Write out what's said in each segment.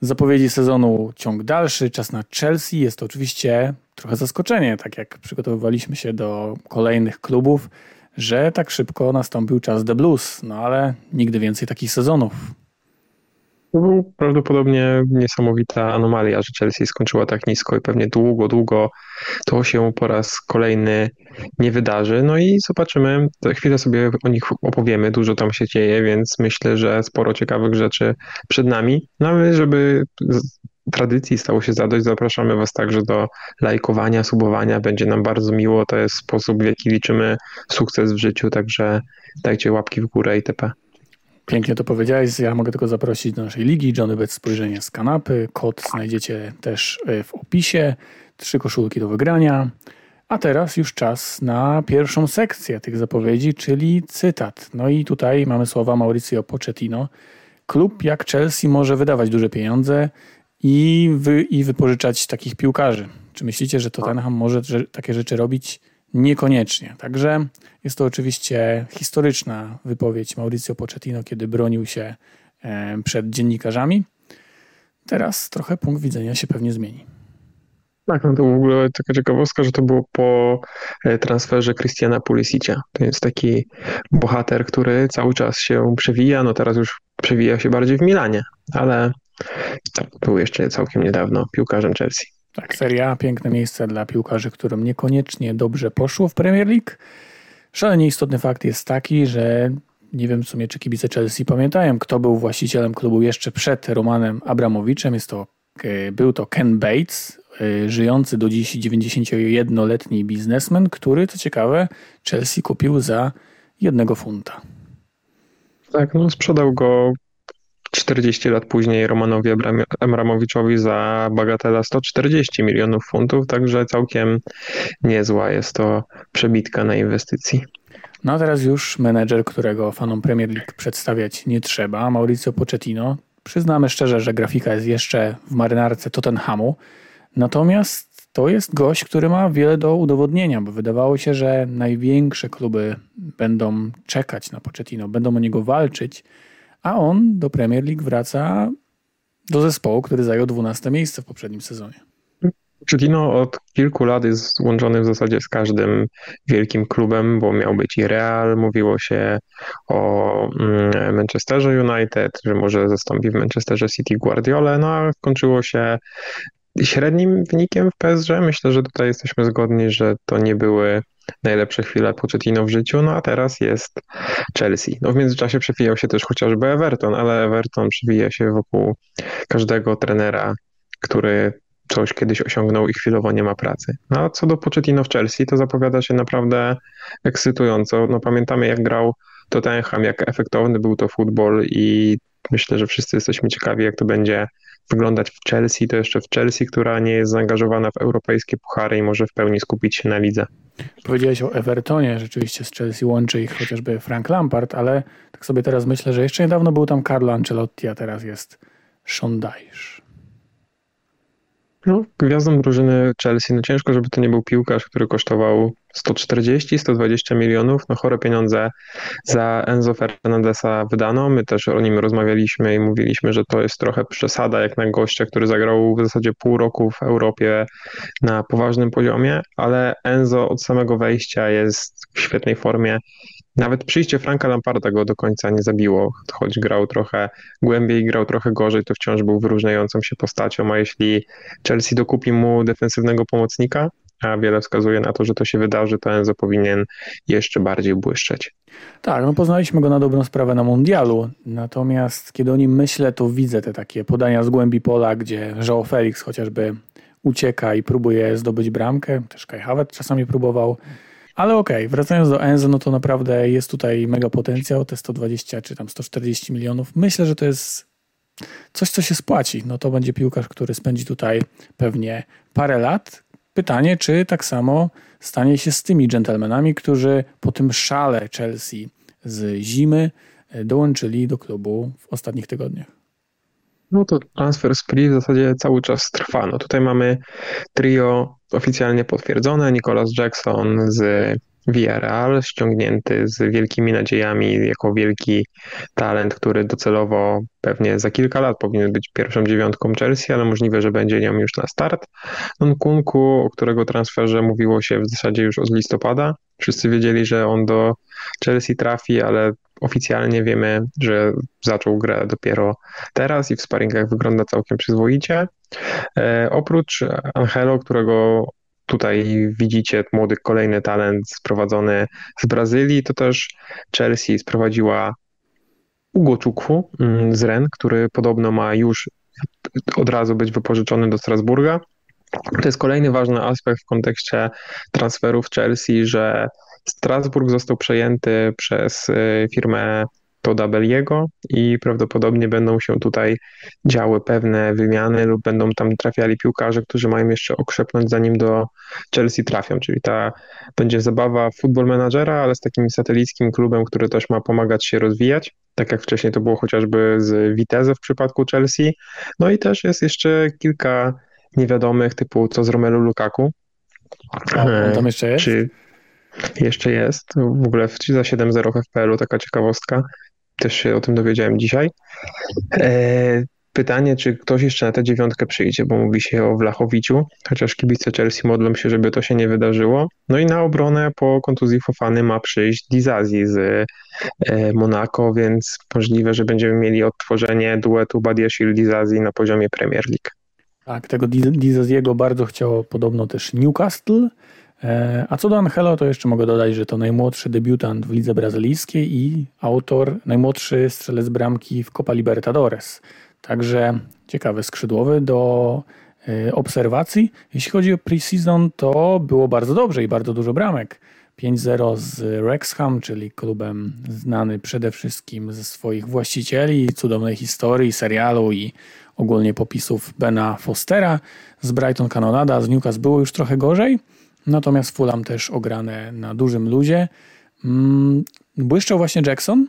Zapowiedzi sezonu ciąg dalszy, czas na Chelsea. Jest to oczywiście trochę zaskoczenie, tak jak przygotowywaliśmy się do kolejnych klubów, że tak szybko nastąpił czas The Blues, no ale nigdy więcej takich sezonów. To był prawdopodobnie niesamowita anomalia, że Chelsea skończyła tak nisko i pewnie długo, długo to się po raz kolejny nie wydarzy. No i zobaczymy, za chwilę sobie o nich opowiemy, dużo tam się dzieje, więc myślę, że sporo ciekawych rzeczy przed nami. No ale żeby tradycji stało się zadość, zapraszamy Was także do lajkowania, subowania. Będzie nam bardzo miło. To jest sposób, w jaki liczymy sukces w życiu, także dajcie łapki w górę itp. Pięknie to powiedziałeś. Ja mogę tylko zaprosić do naszej ligi. Johnny Bet spojrzenie z kanapy. Kod znajdziecie też e, w opisie. Trzy koszulki do wygrania. A teraz już czas na pierwszą sekcję tych zapowiedzi, czyli cytat. No i tutaj mamy słowa Mauricio Pochettino. Klub jak Chelsea może wydawać duże pieniądze i, wy, i wypożyczać takich piłkarzy. Czy myślicie, że Tottenham może takie rzeczy robić? Niekoniecznie. Także jest to oczywiście historyczna wypowiedź Mauricio Pochettino, kiedy bronił się e, przed dziennikarzami. Teraz trochę punkt widzenia się pewnie zmieni. Tak, no to w ogóle taka ciekawostka, że to było po e, transferze Christiana Pulisicia. To jest taki bohater, który cały czas się przewija, no teraz już przewija się bardziej w Milanie, ale tak, był jeszcze całkiem niedawno piłkarzem Chelsea. Tak, Seria piękne miejsce dla piłkarzy, którym niekoniecznie dobrze poszło w Premier League. Szalenie istotny fakt jest taki, że nie wiem w sumie, czy kibice Chelsea pamiętają, kto był właścicielem klubu jeszcze przed Romanem Abramowiczem. Jest to, e, był to Ken Bates, e, żyjący do dziś 91-letni biznesmen, który, co ciekawe, Chelsea kupił za jednego funta. Tak, no sprzedał go 40 lat później Romanowi Abramowiczowi za bagatela 140 milionów funtów, także całkiem niezła jest to przebitka na inwestycji. No a teraz już menedżer, którego fanom Premier League przedstawiać nie trzeba, Mauricio Pochettino. Przyznamy szczerze, że grafika jest jeszcze w marynarce Tottenhamu, natomiast to jest gość, który ma wiele do udowodnienia, bo wydawało się, że największe kluby będą czekać na Pochettino, będą o niego walczyć, a on do Premier League wraca do zespołu, który zajął 12 miejsce w poprzednim sezonie. Pochettino od kilku lat jest łączony w zasadzie z każdym wielkim klubem, bo miał być i Real, mówiło się o mm, Manchesterze United, że może zastąpi w Manchesterze City Guardiola, no a skończyło się średnim wynikiem w PSG. Myślę, że tutaj jesteśmy zgodni, że to nie były najlepsze chwile Pochettino w życiu, no a teraz jest Chelsea. No w międzyczasie przewijał się też chociażby Everton, ale Everton przewija się wokół każdego trenera, który coś kiedyś osiągnął i chwilowo nie ma pracy. No a co do Pochettino w Chelsea, to zapowiada się naprawdę ekscytująco. No pamiętamy jak grał Tottenham, jak efektowny był to futbol i myślę, że wszyscy jesteśmy ciekawi jak to będzie wyglądać w Chelsea, to jeszcze w Chelsea, która nie jest zaangażowana w europejskie puchary i może w pełni skupić się na lidze. Powiedziałeś o Evertonie, rzeczywiście z Chelsea łączy ich chociażby Frank Lampard, ale tak sobie teraz myślę, że jeszcze niedawno był tam Carlo Ancelotti, a teraz jest Sean Dyche. No, gwiazdą drużyny Chelsea, no ciężko, żeby to nie był piłkarz, który kosztował 140-120 milionów. No chore pieniądze za Enzo Fernandesa wydano. My też o nim rozmawialiśmy i mówiliśmy, że to jest trochę przesada, jak na gościa, który zagrał w zasadzie pół roku w Europie na poważnym poziomie, ale Enzo od samego wejścia jest w świetnej formie. Nawet przyjście Franka Lamparda go do końca nie zabiło, choć grał trochę głębiej, grał trochę gorzej, to wciąż był wyróżniającą się postacią, a jeśli Chelsea dokupi mu defensywnego pomocnika, a wiele wskazuje na to, że to się wydarzy, to Enzo powinien jeszcze bardziej błyszczeć. Tak, no poznaliśmy go na dobrą sprawę na mundialu, natomiast kiedy o nim myślę, to widzę te takie podania z głębi pola, gdzie João Felix chociażby ucieka i próbuje zdobyć bramkę, też Kai czasami próbował, ale okej, okay, wracając do Enzo, no to naprawdę jest tutaj mega potencjał, te 120 czy tam 140 milionów. Myślę, że to jest coś, co się spłaci. No to będzie piłkarz, który spędzi tutaj pewnie parę lat. Pytanie, czy tak samo stanie się z tymi dżentelmenami, którzy po tym szale Chelsea z zimy e, dołączyli do klubu w ostatnich tygodniach. No to transfer spree w zasadzie cały czas trwa. No tutaj mamy trio oficjalnie potwierdzone, Nicholas Jackson z Villarreal, ściągnięty z wielkimi nadziejami jako wielki talent, który docelowo pewnie za kilka lat powinien być pierwszą dziewiątką Chelsea, ale możliwe, że będzie nią już na start. Nkunku, o którego transferze mówiło się w zasadzie już od listopada. Wszyscy wiedzieli, że on do Chelsea trafi, ale oficjalnie wiemy, że zaczął grę dopiero teraz i w sparingach wygląda całkiem przyzwoicie. E, oprócz Angelo, którego tutaj widzicie młody kolejny talent sprowadzony z Brazylii, to też Chelsea sprowadziła Ugo Czukwu mm, z Ren, który podobno ma już od razu być wypożyczony do Strasburga. To jest kolejny ważny aspekt w kontekście transferów Chelsea, że Strasburg został przejęty przez y, firmę Toda Belliego i prawdopodobnie będą się tutaj działy pewne wymiany lub będą tam trafiali piłkarze, którzy mają jeszcze okrzepnąć zanim do Chelsea trafią, czyli ta będzie zabawa futbol menadżera, ale z takim satelickim klubem, który też ma pomagać się rozwijać, tak jak wcześniej to było chociażby z Vitesse w przypadku Chelsea. No i też jest jeszcze kilka niewiadomych typu co z Romelu Lukaku. A on tam jeszcze jest? Czy jeszcze jest. W ogóle w za 7-0 w FPL-u taka ciekawostka. Też się o tym dowiedziałem dzisiaj. E, pytanie, czy ktoś jeszcze na tę dziewiątkę przyjdzie, bo mówi się o Wlachowiciu, chociaż kibice Chelsea modlą się, żeby to się nie wydarzyło. No i na obronę po kontuzji Fofany ma przyjść Dizazi z e, Monaco, więc możliwe, że będziemy mieli odtworzenie duetu Badiashil-Dizazi na poziomie Premier League. Tak, tego Dizaziego bardzo chciało podobno też Newcastle, a co do Angelo, to jeszcze mogę dodać, że to najmłodszy debiutant w lidze brazylijskiej i autor, najmłodszy strzelec bramki w Copa Libertadores. Także ciekawy skrzydłowy do e, obserwacji. Jeśli chodzi o preseason, to było bardzo dobrze i bardzo dużo bramek. 5-0 z Wrexham, czyli klubem znany przede wszystkim ze swoich właścicieli, cudownej historii, serialu i ogólnie popisów Bena Fostera. Z Brighton Canonada, z Newcastle było już trochę gorzej. Natomiast Fulham też ograne na dużym luzie. Mm, błyszczał właśnie Jackson.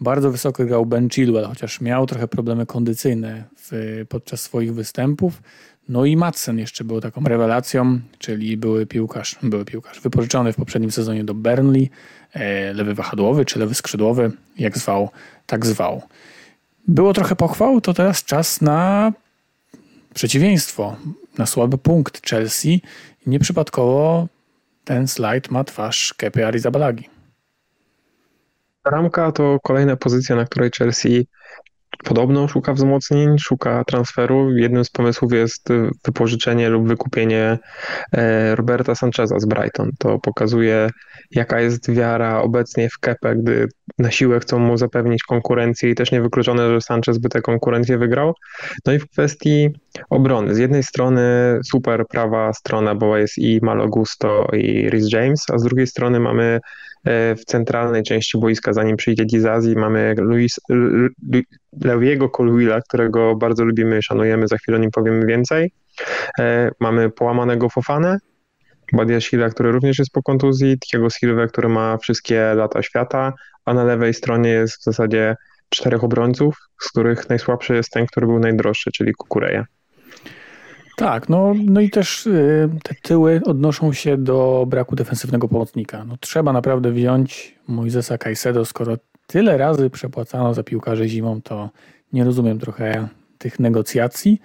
Bardzo wysoko grał Ben Chilwell, chociaż miał trochę problemy kondycyjne w, podczas swoich występów. No i Madsen jeszcze był taką rewelacją, czyli były piłkarz, były piłkarz wypożyczony w poprzednim sezonie do Burnley, e, lewy wahadłowy czy lewy skrzydłowy, jak zwał, tak zwał. Było trochę pochwał, to teraz czas na przeciwieństwo, na słaby punkt Chelsea Nieprzypadkowo ten slajd ma twarz Kepy Arizabalagi. Ramka to kolejna pozycja, na której Chelsea podobno szuka wzmocnień, szuka transferu. Jednym z pomysłów jest wypożyczenie lub wykupienie e, Roberta Sancheza z Brighton. To pokazuje, jaka jest wiara obecnie w Kepę, gdy na siłę chcą mu zapewnić konkurencję i też niewykluczone, że Sanchez by tę konkurencję wygrał. No i w kwestii obrony. Z jednej strony super prawa strona, bo jest i Malo Gusto i Rhys James, a z drugiej strony mamy w centralnej części boiska, zanim przyjdzie Dizazi, mamy Luis, Lewiego Colwilla, którego bardzo lubimy szanujemy, za chwilę o nim powiemy więcej. E, mamy połamanego Fofanę, Badia Sila, który również jest po kontuzji, Thiago Silva, który ma wszystkie lata świata, a na lewej stronie jest w zasadzie czterech obrońców, z których najsłabszy jest ten, który był najdroższy, czyli Kukureja. Tak, no, no i też y, te tyły odnoszą się do braku defensywnego pomocnika. No, trzeba naprawdę wziąć Moisesa Caicedo, skoro tyle razy przepłacano za piłkarzy zimą, to nie rozumiem trochę tych negocjacji,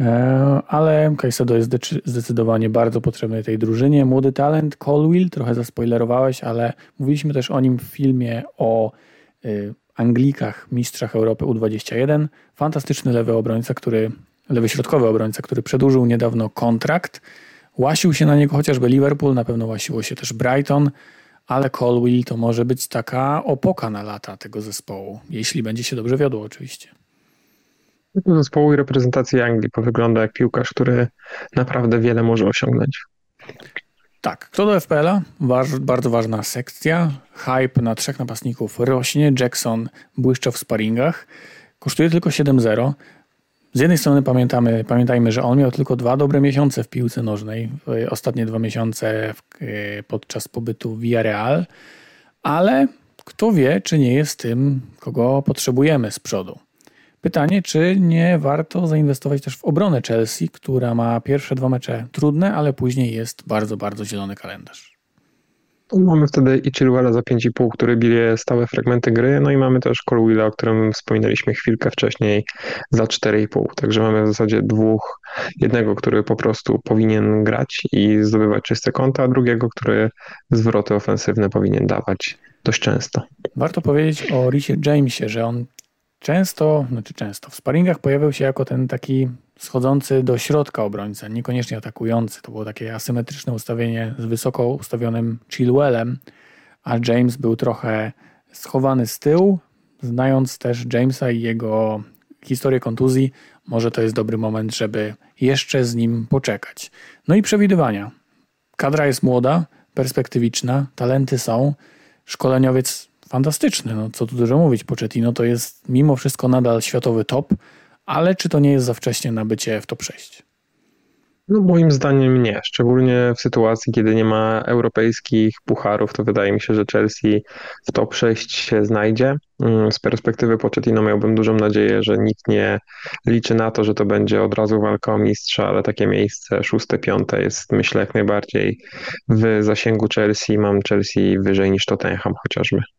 e, ale Caicedo jest zdecydowanie bardzo potrzebny tej drużynie. Młody talent, Colwill, trochę zaspoilerowałeś, ale mówiliśmy też o nim w filmie o y, Anglikach, mistrzach Europy U21. Fantastyczny lewy obrońca, który lewy środkowy obrońca, który przedłużył niedawno kontrakt. Łasił się na niego chociażby Liverpool, na pewno łasiło się też Brighton, ale Colwill to może być taka opoka na lata tego zespołu, jeśli będzie się dobrze wiodło oczywiście. Zespołu i reprezentacji Anglii wygląda jak piłkarz, który naprawdę wiele może osiągnąć. Tak, kto do FPL-a? bardzo ważna sekcja. Hype na trzech napastników rośnie. Jackson błyszcza w sparingach. Kosztuje tylko 7-0. Z jednej strony pamiętamy, pamiętajmy, że on miał tylko dwa dobre miesiące w piłce nożnej, ostatnie dwa miesiące e, podczas pobytu w Villarreal, ale kto wie, czy nie jest tym, kogo potrzebujemy z przodu. Pytanie, czy nie warto zainwestować też w obronę Chelsea, która ma pierwsze dwa mecze trudne, ale później jest bardzo, bardzo zielony kalendarz. Mamy wtedy i za 5,5, który bije stałe fragmenty gry, no i mamy też Colwilla, o którym wspominaliśmy chwilkę wcześniej, za 4,5. Także mamy w zasadzie dwóch, jednego, który po prostu powinien grać i zdobywać czyste konta, a drugiego, który zwroty ofensywne powinien dawać dość często. Warto powiedzieć o Richie Jamesie, że on często, znaczy często, w sparingach pojawiał się jako ten taki schodzący do środka obrońca, niekoniecznie atakujący. To było takie asymetryczne ustawienie z wysoko ustawionym Chilwellem, a James był trochę schowany z tyłu. Znając też Jamesa i jego historię kontuzji, może to jest dobry moment, żeby jeszcze z nim poczekać. No i przewidywania. Kadra jest młoda, perspektywiczna, talenty są. Szkoleniowiec fantastyczny, no co tu dużo mówić. Pochettino to jest mimo wszystko nadal światowy top, ale czy to nie jest za wcześnie na bycie w top 6? No moim zdaniem nie, szczególnie w sytuacji, kiedy nie ma europejskich pucharów, to wydaje mi się, że Chelsea w top 6 się znajdzie. Mm, z perspektywy Pochettino miałbym dużą nadzieję, że nikt nie liczy na to, że to będzie od razu walka o mistrza, ale takie miejsce szóste, piąte jest myślę jak najbardziej w zasięgu Chelsea. Mam Chelsea wyżej niż Tottenham chociażby.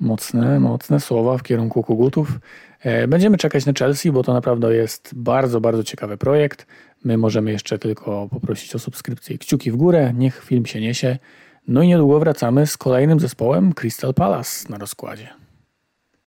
Mocne, mocne słowa w kierunku kugutów. E, będziemy czekać na Chelsea, bo to naprawdę jest bardzo, bardzo ciekawy projekt. My możemy jeszcze tylko poprosić o subskrypcję i kciuki w górę. Niech film się niesie. No i niedługo wracamy z kolejnym zespołem Crystal Palace na rozkładzie.